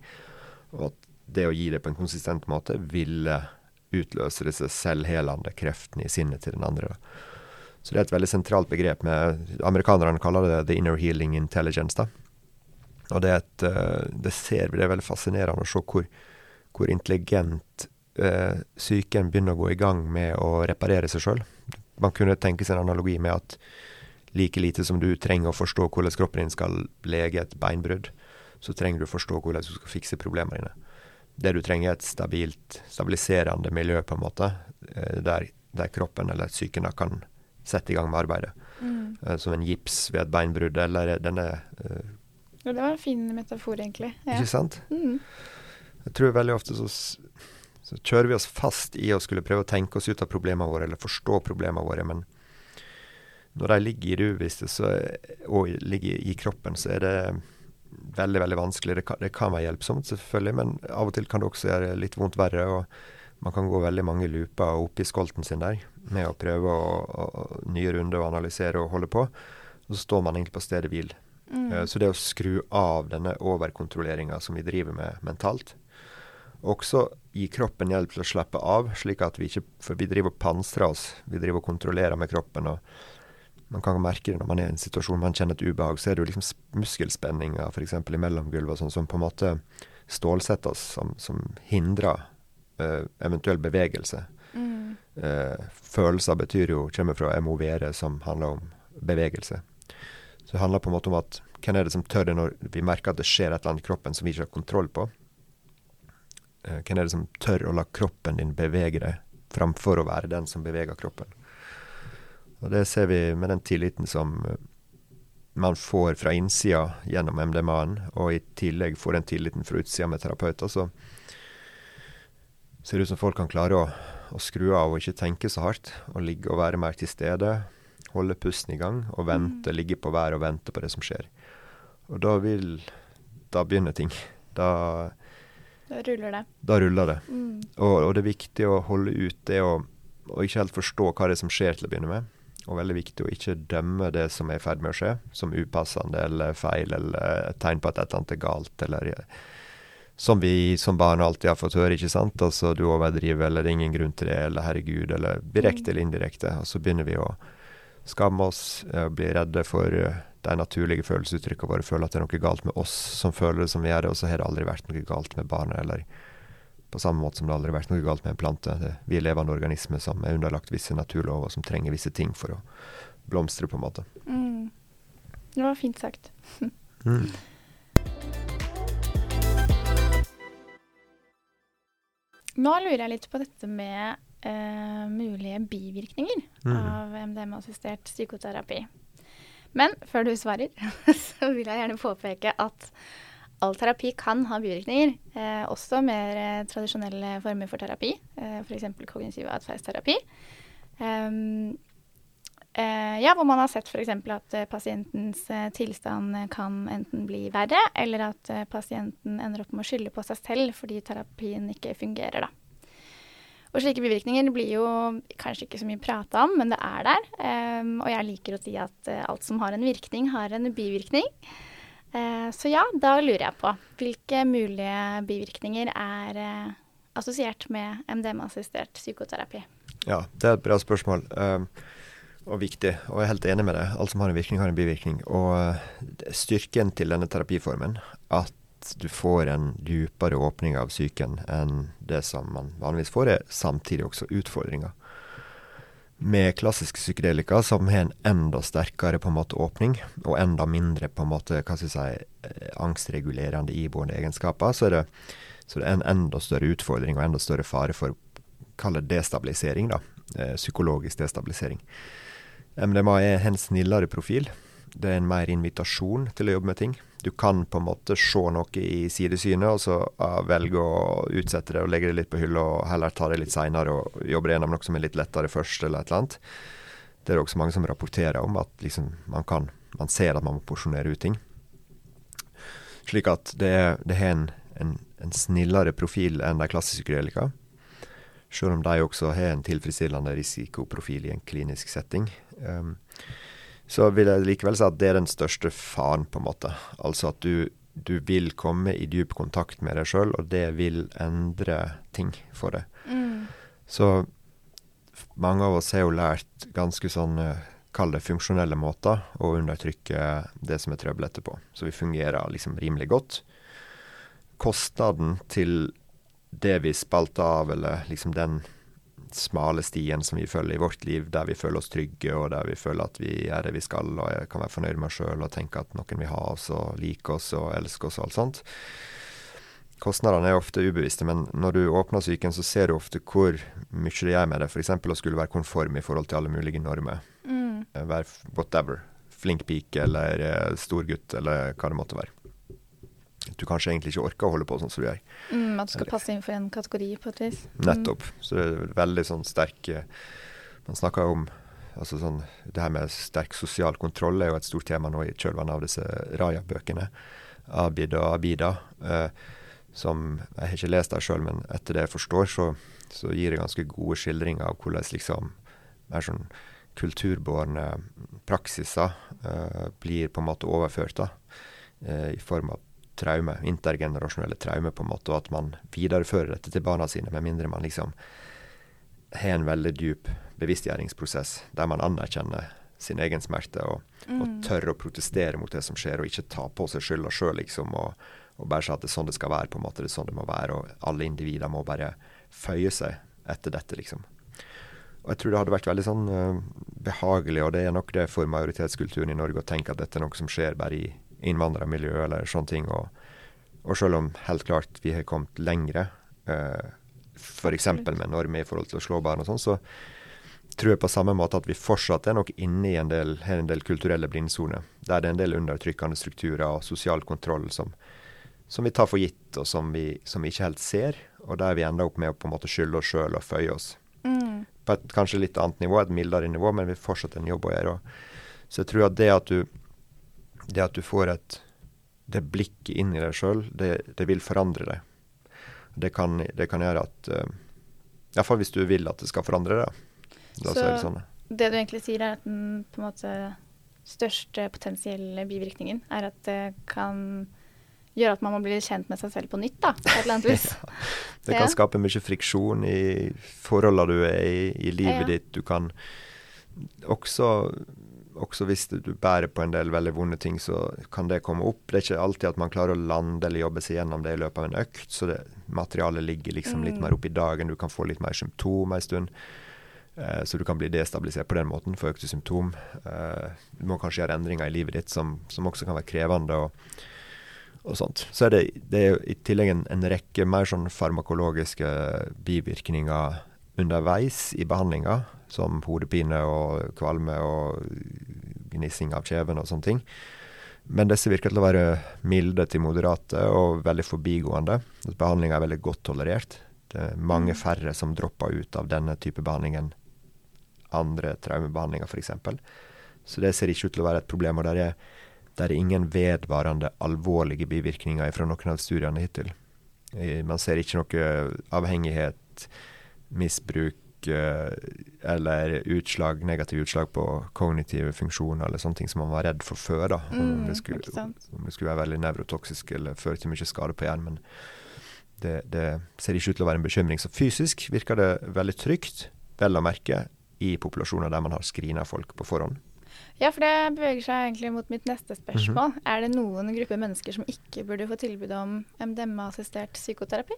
Og at det å gi det på en konsistent måte ville utløse disse selvhelende kreftene i sinnet til den andre. Så det er et veldig sentralt begrep. med Amerikanerne kaller det 'the inner healing intelligence'. da. Og det er, et, uh, det ser vi, det er veldig fascinerende å se hvor, hvor intelligent eh, psyken begynner å gå i gang med å reparere seg sjøl. Man kunne tenke seg en analogi med at like lite som du trenger å forstå hvordan kroppen din skal lege et beinbrudd, så trenger du å forstå hvordan du skal fikse problemene dine. Det du trenger, er et stabilt, stabiliserende miljø, på en måte, eh, der, der kroppen eller psyken kan sette i gang med arbeidet. Mm. Uh, som en gips ved et beinbrudd, eller denne uh, Det var en fin metafor, egentlig. Ja. Ikke sant? Mm. Jeg tror veldig ofte så, så, kjører vi oss fast i å skulle prøve å tenke oss ut av problemene våre, eller forstå problemene våre, men når de ligger i det ubevisste og ligger i kroppen, så er det veldig veldig vanskelig. Det kan, det kan være hjelpsomt, selvfølgelig, men av og til kan det også gjøre litt vondt verre. og man kan gå veldig mange looper oppi skolten sin der med å prøve å, å, nye runder og analysere og holde på. Og så står man egentlig på stedet hvil. Mm. Uh, så det å skru av denne overkontrolleringa som vi driver med mentalt, også gi kroppen hjelp til å slappe av, slik at vi ikke For vi driver og pansrer oss. Vi driver og kontrollerer med kroppen. og man kan merke det når man er i en situasjon man kjenner et ubehag. Så er det jo liksom muskelspenninger f.eks. i mellomgulvet sånn, som på en måte stålsetter oss, som, som hindrer uh, eventuell bevegelse. Mm. Uh, følelser betyr jo, kommer fra emovere, som handler om bevegelse. Så det handler på en måte om at hvem er det som tør det når vi merker at det skjer et eller annet i kroppen som vi ikke har kontroll på? Uh, hvem er det som tør å la kroppen din bevege deg, framfor å være den som beveger kroppen? Og Det ser vi med den tilliten som man får fra innsida gjennom MDMA-en, og i tillegg får den tilliten fra utsida med terapeuter. Så ser det ut som folk kan klare å, å, skru av og ikke tenke så hardt. Og ligge og være mer til stede. Holde pusten i gang og vente, mm. ligge på været og vente på det som skjer. Og da vil Da begynner ting. Da Da ruller det. Da ruller det. Mm. Og, og, det er viktig å holde ut det og ikke helt forstå hva det er som skjer til å begynne med. Og veldig viktig å ikke dømme det som er i ferd med å skje, som upassende eller feil eller et tegn på at et eller annet er galt. eller som vi som barn alltid har fått høre, ikke sant. Altså du overdriver, eller det er ingen grunn til det, eller herregud, eller direkte mm. eller indirekte. Og så begynner vi å skamme oss, uh, bli redde for uh, de naturlige følelsesuttrykkene våre føler at det er noe galt med oss som føler det som vi gjør det, og så har det aldri vært noe galt med barnet, eller på samme måte som det aldri har vært noe galt med en plante. Det, vi er levende organismer som er underlagt visse naturlover, som trenger visse ting for å blomstre, på en måte. Mm. Det var fint sagt. Mm. Nå lurer jeg litt på dette med uh, mulige bivirkninger Mm. av MDMA-assistert psykoterapi. Men før du svarer, så vil jeg gjerne påpeke at all terapi kan ha bivirkninger. Eh, også mer eh, tradisjonelle former for terapi, eh, f.eks. kognitiv atferdsterapi. Um, eh, ja, hvor man har sett f.eks. at eh, pasientens eh, tilstand kan enten bli verre, eller at pasienten ender opp med å skylde på seg selv fordi terapien ikke fungerer. Da. Og slike bivirkninger blir jo kanskje ikke så mye prata om, men det er der. Um, og jeg liker å si at eh, alt som har en virkning, har en bivirkning. Uh, så ja, da lurer jeg på hvilke mulige bivirkninger er uh, assosiert med MDMA-assistert psykoterapi? Ja, det er et bra spørsmål. Um, og viktig. Og jeg er helt enig med deg. Alt som har en virkning, har en bivirkning. Og styrken til denne terapiformen, at du får en dypere åpning av psyken enn det som man vanligvis får, er samtidig også utfordringer. Med klassiske psykedelika som har en enda sterkere på en måte åpning, og enda mindre på en måte hva skal jeg si, eh, angstregulerende iboende egenskaper, så er det, så det en enda større utfordring og enda større fare for kall det destabilisering, da. Eh, psykologisk destabilisering. MDMA er en snillere profil. Det er en mer invitasjon til å jobbe med ting. Du kan på en måte se noe i sidesynet, og så velge å utsette det og legge det litt på hylla, og heller ta det litt seinere og jobbe gjennom noe som er litt lettere først, eller et eller annet. Det er det også mange som rapporterer om, at liksom man kan Man ser at man må porsjonere ut ting. Slik at det, det har en, en, en snillere profil enn de klassiske psykedelika. Selv om de også har en tilfredsstillende risikoprofil i en klinisk setting. Um, så vil jeg likevel si at det er den største faren, på en måte. Altså at du, du vil komme i dyp kontakt med deg sjøl, og det vil endre ting for deg. Så mange av oss har jo lært ganske sånn eh, Kall det funksjonelle måter å undertrykke det som er trøbbel etterpå. Så vi fungerer liksom rimelig godt. Kostnaden til det vi spalter av, eller liksom den smale stien som vi følger i vårt liv, der vi føler oss trygge, og der vi føler at vi er det vi skal, og kan være fornøyd med oss sjøl og tenke at noen vil ha oss og like oss og elske oss og alt sånt. Kostnadene er ofte ubevisste, men når du åpner psyken, så ser du ofte hvor mye det gjør med det. F.eks. å skulle være konform i forhold til alle mulige normer. Mm. Eh, Være whatever. Flink pike eller eh, stor gutt, eller hva det måtte være. Du kanskje egentlig ikke orker å holde på sånn som du gjør. Mm, at du skal passe inn for en kategori på et vis. Nettopp. Så det er veldig sånn sterk eh, Man snakker om altså sånn, Det her med sterk sosial kontroll er jo et stort tema nå i kjølvannet av disse Raja-bøkene. Abid og Abida. Eh, som Jeg har ikke lest dem sjøl, men etter det jeg forstår, så, så gir det ganske gode skildringer av hvordan liksom mer sånn kulturbårne praksiser eh, blir på en måte overført da, eh, i form av traume, intergenerasjonelle traume, på en måte, og at man viderefører dette til barna sine, med mindre man liksom har en veldig dyp bevisstgjøringsprosess der man anerkjenner sin egen smerte og, og tør å protestere mot det som skjer, og ikke ta på seg skylda sjøl, liksom, og, og bare si at det er sånn det skal være, på en måte, det er sånn det må være, og alle individer må bare føye seg etter dette, liksom. Og jeg tror det hadde vært veldig sånn uh, behagelig, og det er nok det for majoritetskulturen i Norge, å tenke at dette er noe som skjer bare i innvandrermiljø eller sånne ting. Og, og selv om helt klart vi har kommet lengre, uh, f.eks. Med normer i forhold til å slå barn og sånn, så tror jeg på samme måte at vi fortsatt er nok inne i en del, en del kulturelle blindsoner. Der det er en del undertrykkende strukturer og sosial kontroll som, som vi tar for gitt, og som vi, som vi ikke helt ser. Og der vi ender opp med å på en måte skylde oss sjøl og føye oss Mm. på et kanskje litt annet nivå, et mildere nivå, men vi fortsatt en jobb å gjøre. Så jeg tror at det at du, det at du får et det blikket inn i deg sjøl, det, det vil forandre deg. Det kan, det kan gjøre at uh, Iallfall hvis du vil at det skal forandre deg. Da Så- det sånn. Det du egentlig sier, er at den på en måte største potensielle bivirkningen er at det kan gjøre at man må bli kjent med seg selv på nytt, da, på et eller annet vis. Det Ja. kan skape mye friksjon i forholdene du er i, i livet Ja. ditt. Du kan også, også hvis du bærer på en del veldig vonde ting, så kan det komme opp. Det er ikke alltid at man klarer å lande eller jobbe seg gjennom det i løpet av en økt, så det, materialet ligger liksom litt Mm. mer opp i dagen. Du kan få litt mer symptom en stund. Eh, så du kan bli destabilisert på den måten, få økte symptom. Eh, du må kanskje gjøre endringer i livet ditt som, som også kan være krevende. og og sånt. Så er det, det er i tillegg en, en rekke mer sånn farmakologiske bivirkninger underveis i behandlinga, som hodepine og kvalme og gnissing av kjeven og sånne ting. Men disse virker til å være milde til moderate og veldig forbigående. Behandlinga er veldig godt tolerert. Det er mange færre som dropper ut av denne type behandling enn andre traumebehandlinger, f.eks. Så det ser ikke ut til å være et problem. og der er der er ingen vedvarende alvorlige bivirkninger fra noen av studiene hittil. Eh, Man ser ikke noe avhengighet, misbruk eh, eller utslag, negative utslag på kognitive funksjoner eller sånne ting som man var redd for før. da, Om, Mm, det, skulle, om det skulle være veldig nevrotoksisk eller føre til mye skade på hjernen. Men det, det ser ikke ut til å være en bekymring. Så fysisk virker det veldig trygt, vel å merke, i populasjoner der man har screena folk på forhånd. Ja, for det beveger seg egentlig mot mitt neste spørsmål. Mhm. Er det noen grupper mennesker som ikke burde få tilbud om MDMA-assistert psykoterapi?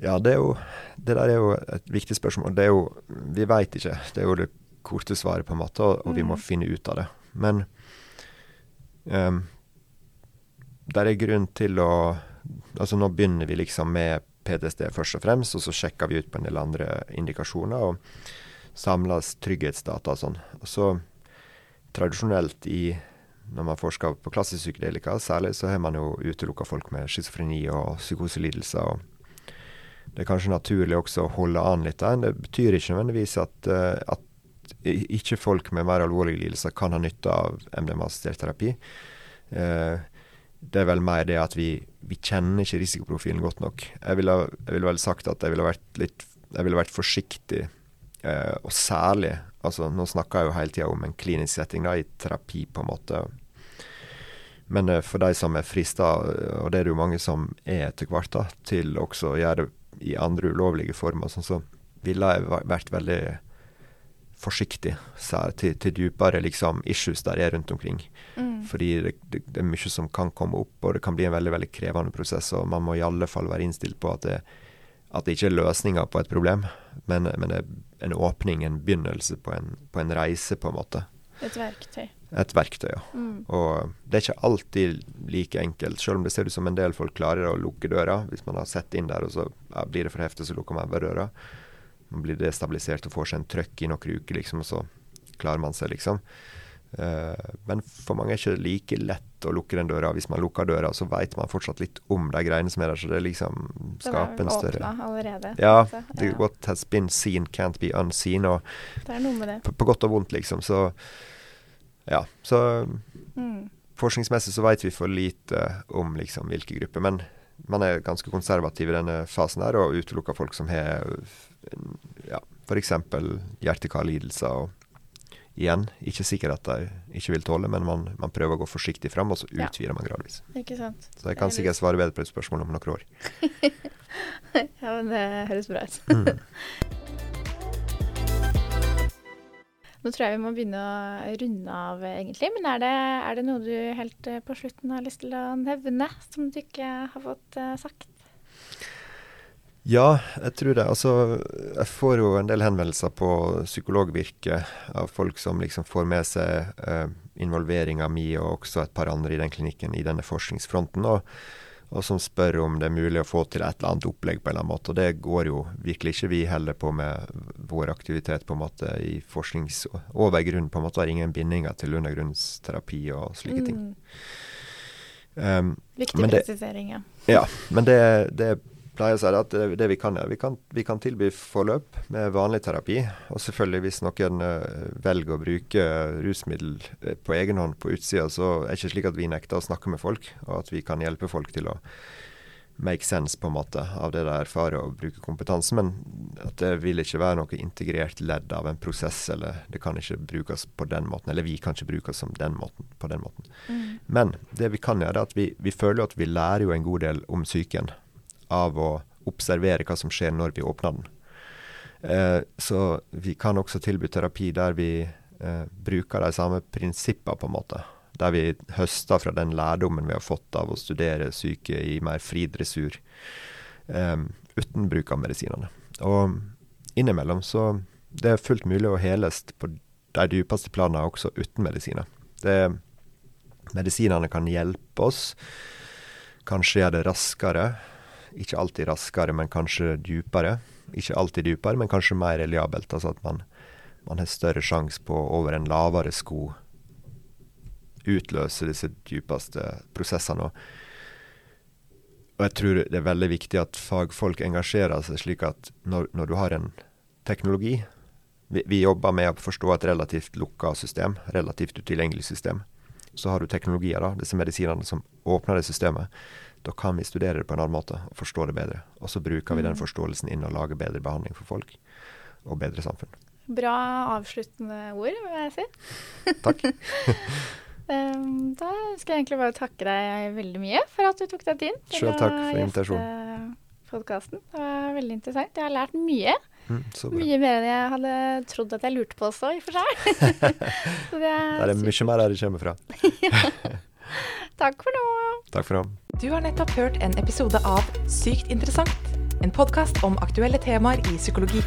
Ja, det, jo, det der er jo et viktig spørsmål. Det er jo, vi veit ikke. Det er jo det korte svaret, på en måte, og, og vi må Mm. finne ut av det. Men um, der er grunn til å Altså nå begynner vi liksom med PTSD først og fremst, og så sjekker vi ut på en del andre indikasjoner og samles trygghetsdata og sånn. Og så tradisjonelt i når man forsker på klassisk psykedelika, særlig, så har man jo utelukka folk med schizofreni og psykoselidelser. og Det er kanskje naturlig også å holde an litt der. Det betyr ikke nødvendigvis at, eh, at ikke folk med mer alvorlige lidelser kan ha nytte av MDMA-assistert terapi. Eh, det er vel mer det at vi, vi kjenner ikke risikoprofilen godt nok. Jeg ville, jeg ville vel sagt at jeg ville vært litt jeg ville vært forsiktig, eh, og særlig altså Nå snakker jeg jo hele tida om en klinisk setting, da, i terapi, på en måte. Men for de som er frista, og det er det jo mange som er etter hvert, da, til også å gjøre det i andre ulovlige former, sånn så ville jeg vært veldig forsiktig til, til dypere liksom, issues der er rundt omkring. Mm. Fordi det, det, det er mye som kan komme opp, og det kan bli en veldig veldig krevende prosess. Og man må i alle fall være innstilt på at det, at det ikke er løsninga på et problem, men, men det er en åpning, en begynnelse på en, på en reise, på en måte. Et verktøy. Et verktøy. Mm. Og det er ikke alltid like enkelt, selv om det ser ut som en del folk klarer å lukke døra. Hvis man har sett inn der, og så ja, blir det for heftig, så lukker man over døra. Man blir destabilisert og får seg en trøkk i noen uker, liksom, og så klarer man seg, liksom. Uh, men for mange er det ikke like lett å lukke den døra. Hvis man lukker døra, så vet man fortsatt litt om de greiene som er der, så det liksom er skaper en større allerede. Ja, så, ja. what has been seen can't be unseen, og Det er noe med det. på, på godt og vondt, liksom. Så ja. Så Mm. forskningsmessig så vet vi for lite om liksom hvilke grupper. Men man er ganske konservativ i denne fasen her, og utelukker folk som har ja, f.eks. hjerte-kar-lidelser. Og igjen, ikke sikkert at de ikke vil tåle, men man, man prøver å gå forsiktig fram, og så Ja. utvider man gradvis. Ikke sant. Så jeg kan sikkert svare bedre på et spørsmål om noen år. Ja, men det høres bra ut. Mm. Nå tror jeg vi må begynne å runde av, egentlig. Men er det, er det noe du helt eh, på slutten har lyst til å nevne, som du ikke har fått eh, sagt? Ja, jeg tror det. Altså, jeg får jo en del henvendelser på psykologvirket av folk som liksom får med seg eh, involveringa mi og også et par andre i den klinikken i denne forskningsfronten, og, og som spør om det er mulig å få til et eller annet opplegg på en eller annen måte. Og det går jo virkelig ikke vi heller på med vår aktivitet på en måte i forsknings... Over grunn, på en måte har ingen bindinger til undergrunnsterapi og slike ting. Mm. Um, Viktig presisering, ja. ja, men det, det pleier å si at det, det vi kan gjøre, vi kan, vi kan tilby forløp med vanlig terapi. Og selvfølgelig hvis noen eh, velger å bruke rusmiddel eh, på egen hånd på utsida, så er det ikke slik at vi nekter å snakke med folk, og at vi kan hjelpe folk til å make sense på en måte av det de erfarer og bruke kompetanse. Men at det vil ikke være noe integrert ledd av en prosess, eller det kan ikke brukes på den måten. Eller vi kan ikke brukes som den måten, på den måten. Mm. Men det vi kan gjøre, er at vi, vi føler at vi lærer jo en god del om psyken av å observere hva som skjer når vi åpner den. Eh, så vi kan også tilby terapi der vi eh, bruker de samme prinsippene, på en måte. Der vi høster fra den lærdommen vi har fått av å studere syke i mer fri dressur, eh, uten bruk av medisinene. Og innimellom så det er fullt mulig å heles på de dypeste planene også uten medisiner. Det, medisinene kan hjelpe oss, kanskje gjøre det raskere. Ikke alltid raskere, men kanskje dypere. Ikke alltid dypere, men kanskje mer reliabelt. Altså at man, man har større sjanse på over en lavere sko utløse disse dypeste prosessene. Og jeg tror det er veldig viktig at fagfolk engasjerer seg slik at når, når du har en teknologi vi, vi, jobber med å forstå et relativt lukka system, relativt utilgjengelig system. Så har du teknologier, da, disse medisinene som åpner det systemet. Da kan vi studere det på en annen måte og forstå det bedre. Og så bruker vi den mm. forståelsen inn og lager bedre behandling for folk, og bedre samfunn. Bra avsluttende ord, vil jeg si. Takk. Da skal jeg egentlig bare takke deg veldig mye for at du tok deg tid til takk for invitasjonen. podkasten. Det var veldig interessant. Jeg har lært mye. Mm, mye mer enn jeg hadde trodd at jeg lurte på også, i og for seg. det, er det mye mer der det kommer fra. Takk for nå. Takk for nå. Du har nettopp hørt en episode av Sykt interessant. En podkast om aktuelle temaer i psykologi.